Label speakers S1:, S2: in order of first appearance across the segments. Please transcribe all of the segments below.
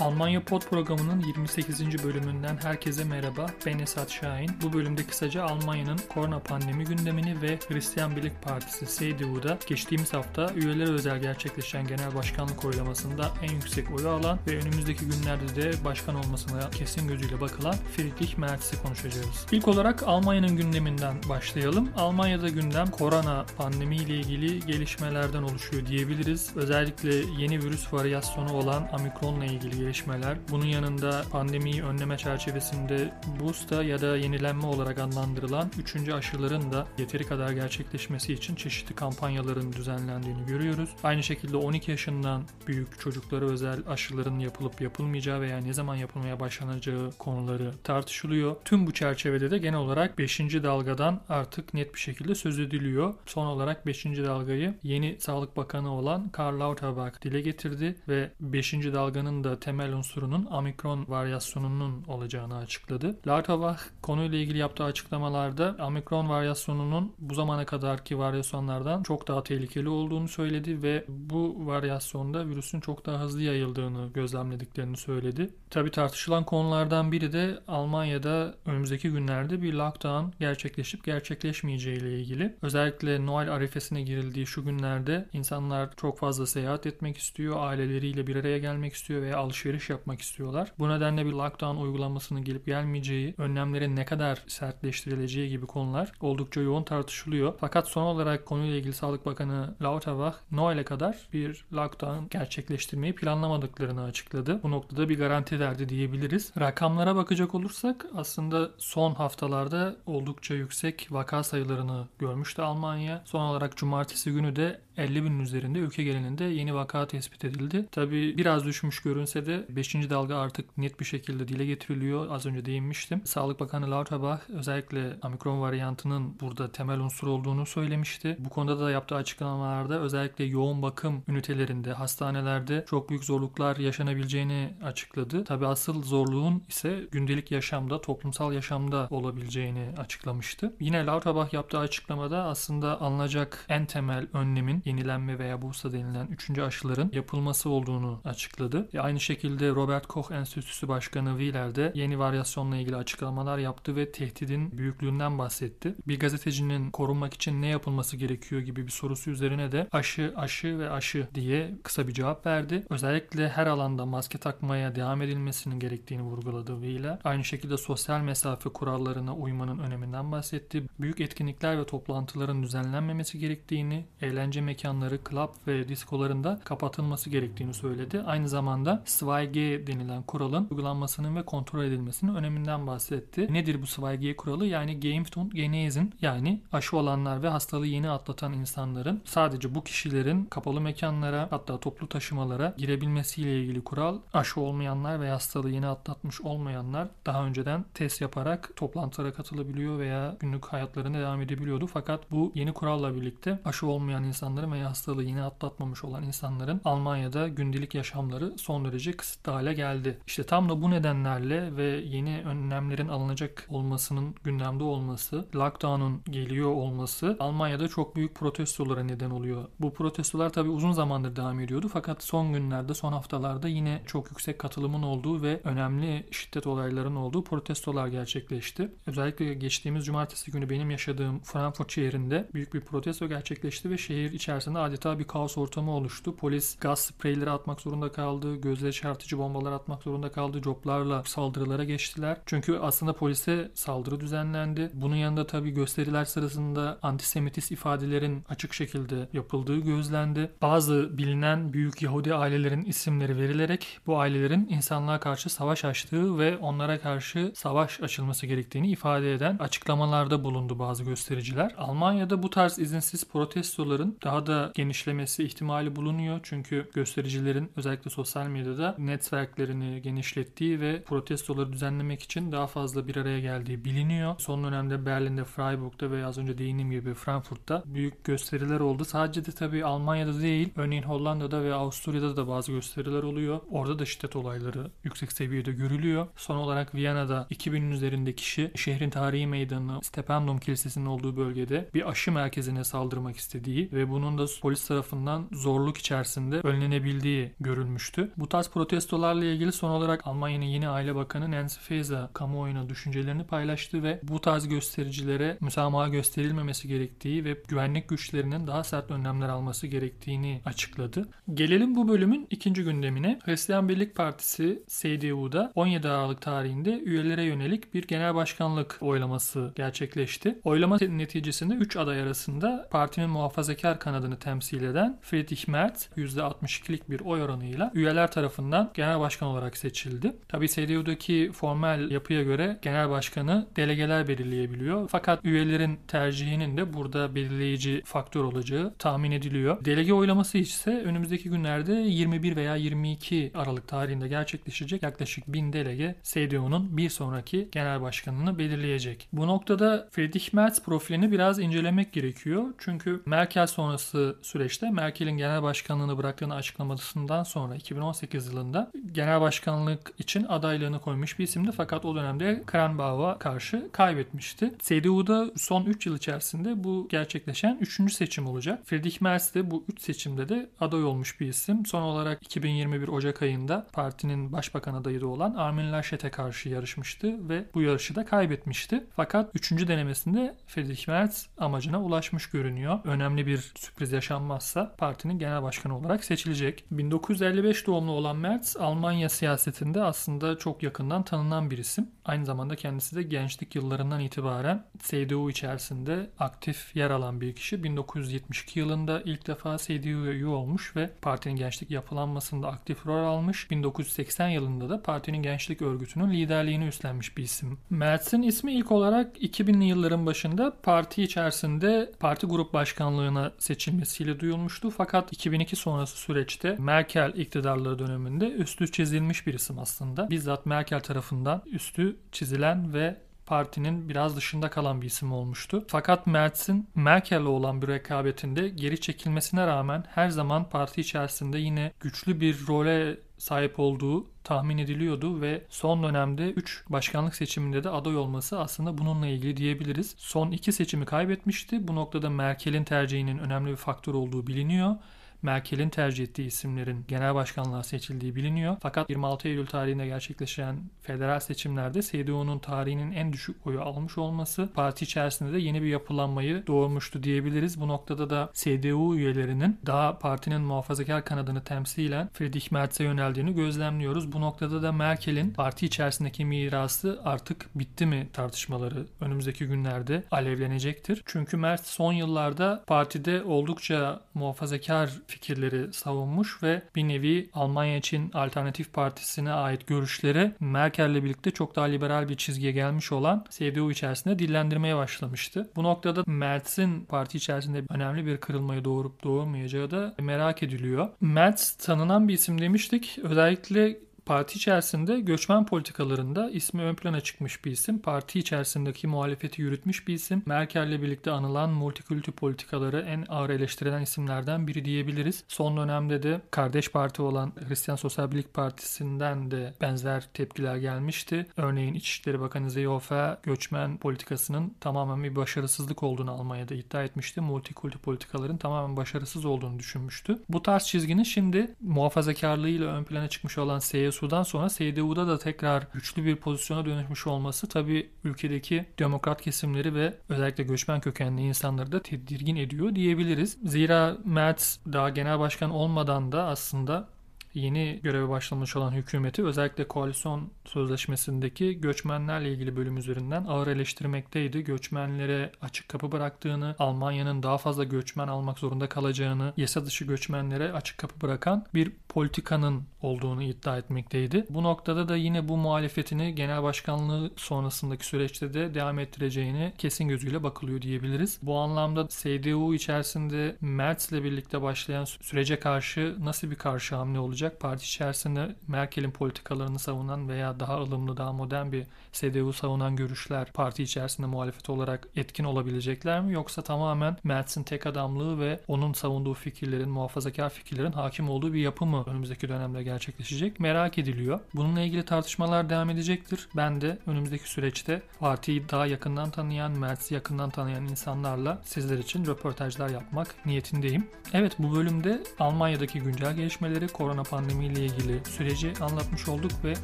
S1: Almanya Pod programının 28. bölümünden herkese merhaba. Ben Esat Şahin. Bu bölümde kısaca Almanya'nın korona pandemi gündemini ve Hristiyan Birlik Partisi CDU'da geçtiğimiz hafta üyelere özel gerçekleşen genel başkanlık oylamasında en yüksek oyu alan ve önümüzdeki günlerde de başkan olmasına kesin gözüyle bakılan Friedrich Merz'i konuşacağız. İlk olarak Almanya'nın gündeminden başlayalım. Almanya'da gündem korona pandemi ile ilgili gelişmelerden oluşuyor diyebiliriz. Özellikle yeni virüs varyasyonu olan Omikron'la ilgili gelişmeler. Bunun yanında pandemiyi önleme çerçevesinde booster ya da yenilenme olarak adlandırılan 3. aşıların da yeteri kadar gerçekleşmesi için çeşitli kampanyaların düzenlendiğini görüyoruz. Aynı şekilde 12 yaşından büyük çocuklara özel aşıların yapılıp yapılmayacağı veya ne zaman yapılmaya başlanacağı konuları tartışılıyor. Tüm bu çerçevede de genel olarak 5. dalgadan artık net bir şekilde söz ediliyor. Son olarak 5. dalgayı yeni Sağlık Bakanı olan Karl Lauterbach dile getirdi ve 5. dalganın da temel unsurunun omikron varyasyonunun olacağını açıkladı. Lauterbach konuyla ilgili yaptığı açıklamalarda omikron varyasyonunun bu zamana kadarki varyasyonlardan çok daha tehlikeli olduğunu söyledi ve bu varyasyonda virüsün çok daha hızlı yayıldığını gözlemlediklerini söyledi. Tabi tartışılan konulardan biri de Almanya'da önümüzdeki günlerde bir lockdown gerçekleşip gerçekleşmeyeceği ile ilgili. Özellikle Noel arifesine girildiği şu günlerde insanlar çok fazla seyahat etmek istiyor, aileleriyle bir araya gelmek istiyor veya alışveriş yapmak istiyorlar. Bu nedenle bir lockdown uygulamasının gelip gelmeyeceği, önlemlerin ne kadar sertleştirileceği gibi konular oldukça yoğun tartışılıyor. Fakat son olarak konuyla ilgili Sağlık Bakanı Lauterbach Noel'e kadar bir lockdown gerçekleştirmeyi planlamadıklarını açıkladı. Bu noktada bir garanti verdi diyebiliriz. Rakamlara bakacak olursak aslında son haftalarda oldukça yüksek vaka sayılarını görmüştü Almanya. Son olarak cumartesi günü de 50 binin üzerinde ülke genelinde yeni vaka tespit edildi. Tabi biraz düşmüş görünse de 5. dalga artık net bir şekilde dile getiriliyor. Az önce değinmiştim. Sağlık Bakanı Lauterbach özellikle omikron varyantının burada temel unsur olduğunu söylemişti. Bu konuda da yaptığı açıklamalarda özellikle yoğun bakım ünitelerinde, hastanelerde çok büyük zorluklar yaşanabileceğini açıkladı. Tabi asıl zorluğun ise gündelik yaşamda, toplumsal yaşamda olabileceğini açıklamıştı. Yine Lauterbach yaptığı açıklamada aslında alınacak en temel önlemin yenilenme veya bursa denilen 3. aşıların yapılması olduğunu açıkladı. E aynı şekilde Robert Koch Enstitüsü Başkanı Wieler de yeni varyasyonla ilgili açıklamalar yaptı ve tehdidin büyüklüğünden bahsetti. Bir gazetecinin korunmak için ne yapılması gerekiyor gibi bir sorusu üzerine de aşı, aşı ve aşı diye kısa bir cevap verdi. Özellikle her alanda maske takmaya devam edilmesinin gerektiğini vurguladı Wieler. Aynı şekilde sosyal mesafe kurallarına uymanın öneminden bahsetti. Büyük etkinlikler ve toplantıların düzenlenmemesi gerektiğini, eğlence mekanları, club ve diskolarında kapatılması gerektiğini söyledi. Aynı zamanda 2G denilen kuralın uygulanmasının ve kontrol edilmesinin öneminden bahsetti. Nedir bu 2G kuralı? Yani Geimpft und Genesen yani aşı olanlar ve hastalığı yeni atlatan insanların sadece bu kişilerin kapalı mekanlara hatta toplu taşımalara girebilmesiyle ilgili kural. Aşı olmayanlar ve hastalığı yeni atlatmış olmayanlar daha önceden test yaparak toplantılara katılabiliyor veya günlük hayatlarına devam edebiliyordu. Fakat bu yeni kuralla birlikte aşı olmayan insanların veya hastalığı yeni atlatmamış olan insanların Almanya'da gündelik yaşamları son derece kısıtlı hale geldi. İşte tam da bu nedenlerle ve yeni önlemlerin alınacak olmasının gündemde olması, lockdown'un geliyor olması Almanya'da çok büyük protestolara neden oluyor. Bu protestolar tabii uzun zamandır devam ediyordu fakat son günlerde, son haftalarda yine çok yüksek katılımın olduğu ve önemli şiddet olaylarının olduğu protestolar gerçekleşti. Özellikle geçtiğimiz cumartesi günü benim yaşadığım Frankfurt şehrinde büyük bir protesto gerçekleşti ve şehir içerisinde adeta bir kaos ortamı oluştu. Polis gaz spreyleri atmak zorunda kaldı, gözleri çarpıcı bombalar atmak zorunda kaldı, coplarla saldırılara geçtiler. Çünkü aslında polise saldırı düzenlendi. Bunun yanında tabii gösteriler sırasında antisemitist ifadelerin açık şekilde yapıldığı gözlendi. Bazı bilinen büyük Yahudi ailelerin isimleri verilerek bu ailelerin insanlığa karşı savaş açtığı ve onlara karşı savaş açılması gerektiğini ifade eden açıklamalarda bulundu bazı göstericiler. Almanya'da bu tarz izinsiz protestoların daha da genişlemesi ihtimali bulunuyor. Çünkü göstericilerin özellikle sosyal medyada networklerini genişlettiği ve protestoları düzenlemek için daha fazla bir araya geldiği biliniyor. Son dönemde Berlin'de, Freiburg'da ve az önce değindiğim gibi Frankfurt'ta büyük gösteriler oldu. Sadece de tabii Almanya'da değil, örneğin Hollanda'da ve Avusturya'da da bazı gösteriler oluyor. Orada da şiddet olayları yüksek seviyede görülüyor. Son olarak Viyana'da 2000'in üzerinde kişi şehrin tarihi meydanı Stepandum Kilisesi'nin olduğu bölgede bir aşı merkezine saldırmak istediği ve bunun bunun da polis tarafından zorluk içerisinde önlenebildiği görülmüştü. Bu tarz protestolarla ilgili son olarak Almanya'nın yeni Aile Bakanı Nancy Faeser kamuoyuna düşüncelerini paylaştı ve bu tarz göstericilere müsamaha gösterilmemesi gerektiği ve güvenlik güçlerinin daha sert önlemler alması gerektiğini açıkladı. Gelelim bu bölümün ikinci gündemine. Hristiyan Birlik Partisi CDU'da 17 Aralık tarihinde üyelere yönelik bir genel başkanlık oylaması gerçekleşti. Oylama neticesinde 3 aday arasında partinin muhafazakar kanadını temsil eden Friedrich Merz %62'lik bir oy oranıyla üyeler tarafından genel başkan olarak seçildi. Tabi CDU'daki formal yapıya göre genel başkanı delegeler belirleyebiliyor. Fakat üyelerin tercihinin de burada belirleyici faktör olacağı tahmin ediliyor. Delege oylaması ise önümüzdeki günlerde 21 veya 22 Aralık tarihinde gerçekleşecek yaklaşık 1000 delege CDU'nun bir sonraki genel başkanını belirleyecek. Bu noktada Friedrich Merz profilini biraz incelemek gerekiyor. Çünkü Merkel sonrası süreçte Merkel'in genel başkanlığını bıraktığını açıklamasından sonra 2018 yılında genel başkanlık için adaylığını koymuş bir isimdi. Fakat o dönemde Kranbauer'a karşı kaybetmişti. CDU'da son 3 yıl içerisinde bu gerçekleşen 3. seçim olacak. Friedrich Merz de bu 3 seçimde de aday olmuş bir isim. Son olarak 2021 Ocak ayında partinin başbakan adayı da olan Armin Laschet'e karşı yarışmıştı ve bu yarışı da kaybetmişti. Fakat 3. denemesinde Friedrich Merz amacına ulaşmış görünüyor. Önemli bir sürpriz yaşanmazsa partinin genel başkanı olarak seçilecek. 1955 doğumlu olan Merz Almanya siyasetinde aslında çok yakından tanınan bir isim. Aynı zamanda kendisi de gençlik yıllarından itibaren CDU içerisinde aktif yer alan bir kişi. 1972 yılında ilk defa CDU'ya üye olmuş ve partinin gençlik yapılanmasında aktif rol almış. 1980 yılında da partinin gençlik örgütünün liderliğini üstlenmiş bir isim. Merz'in ismi ilk olarak 2000'li yılların başında parti içerisinde parti grup başkanlığına seçilmesiyle duyulmuştu. Fakat 2002 sonrası süreçte Merkel iktidarları döneminde üstü çizilmiş bir isim aslında. Bizzat Merkel tarafından üstü çizilen ve partinin biraz dışında kalan bir isim olmuştu. Fakat Merz'in Merkel'le olan bir rekabetinde geri çekilmesine rağmen her zaman parti içerisinde yine güçlü bir role sahip olduğu tahmin ediliyordu ve son dönemde 3 başkanlık seçiminde de aday olması aslında bununla ilgili diyebiliriz. Son 2 seçimi kaybetmişti. Bu noktada Merkel'in tercihinin önemli bir faktör olduğu biliniyor. Merkel'in tercih ettiği isimlerin genel başkanlığa seçildiği biliniyor. Fakat 26 Eylül tarihinde gerçekleşen federal seçimlerde CDU'nun tarihinin en düşük oyu almış olması parti içerisinde de yeni bir yapılanmayı doğurmuştu diyebiliriz. Bu noktada da CDU üyelerinin daha partinin muhafazakar kanadını temsilen Friedrich Merz'e yöneldiğini gözlemliyoruz. Bu noktada da Merkel'in parti içerisindeki mirası artık bitti mi tartışmaları önümüzdeki günlerde alevlenecektir. Çünkü Merz son yıllarda partide oldukça muhafazakar fikirleri savunmuş ve bir nevi Almanya için Alternatif Partisi'ne ait görüşleri Merkel'le birlikte çok daha liberal bir çizgiye gelmiş olan CDU içerisinde dillendirmeye başlamıştı. Bu noktada Merz'in parti içerisinde önemli bir kırılmayı doğurup doğurmayacağı da merak ediliyor. Merz tanınan bir isim demiştik. Özellikle Parti içerisinde göçmen politikalarında ismi ön plana çıkmış bir isim. Parti içerisindeki muhalefeti yürütmüş bir isim. Merkel'le birlikte anılan multikültü politikaları en ağır eleştirilen isimlerden biri diyebiliriz. Son dönemde de kardeş parti olan Hristiyan Sosyal Birlik Partisi'nden de benzer tepkiler gelmişti. Örneğin İçişleri Bakanı Seehofer göçmen politikasının tamamen bir başarısızlık olduğunu Almanya'da iddia etmişti. Multikültü politikaların tamamen başarısız olduğunu düşünmüştü. Bu tarz çizginin şimdi muhafazakarlığıyla ön plana çıkmış olan CSU Sudan sonra CDU'da da tekrar güçlü bir pozisyona dönüşmüş olması tabi ülkedeki demokrat kesimleri ve özellikle göçmen kökenli insanları da tedirgin ediyor diyebiliriz. Zira Merz daha genel başkan olmadan da aslında yeni göreve başlamış olan hükümeti özellikle koalisyon sözleşmesindeki göçmenlerle ilgili bölüm üzerinden ağır eleştirmekteydi. Göçmenlere açık kapı bıraktığını, Almanya'nın daha fazla göçmen almak zorunda kalacağını, yasa dışı göçmenlere açık kapı bırakan bir politikanın olduğunu iddia etmekteydi. Bu noktada da yine bu muhalefetini genel başkanlığı sonrasındaki süreçte de devam ettireceğini kesin gözüyle bakılıyor diyebiliriz. Bu anlamda CDU içerisinde Merz ile birlikte başlayan sürece karşı nasıl bir karşı hamle olacak olacak. Parti içerisinde Merkel'in politikalarını savunan veya daha ılımlı, daha modern bir CDU savunan görüşler parti içerisinde muhalefet olarak etkin olabilecekler mi? Yoksa tamamen Mertz'in tek adamlığı ve onun savunduğu fikirlerin, muhafazakar fikirlerin hakim olduğu bir yapı mı önümüzdeki dönemde gerçekleşecek? Merak ediliyor. Bununla ilgili tartışmalar devam edecektir. Ben de önümüzdeki süreçte partiyi daha yakından tanıyan, Mertz'i yakından tanıyan insanlarla sizler için röportajlar yapmak niyetindeyim. Evet bu bölümde Almanya'daki güncel gelişmeleri, korona pandemiyle ilgili süreci anlatmış olduk ve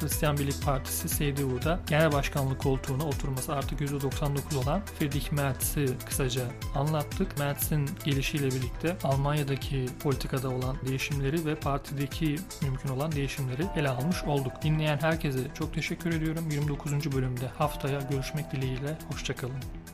S1: Hristiyan Birlik Partisi CDU'da genel başkanlık koltuğuna oturması artık %99 olan Friedrich Merz'i kısaca anlattık. Merz'in gelişiyle birlikte Almanya'daki politikada olan değişimleri ve partideki mümkün olan değişimleri ele almış olduk. Dinleyen herkese çok teşekkür ediyorum. 29. bölümde haftaya görüşmek dileğiyle. Hoşçakalın.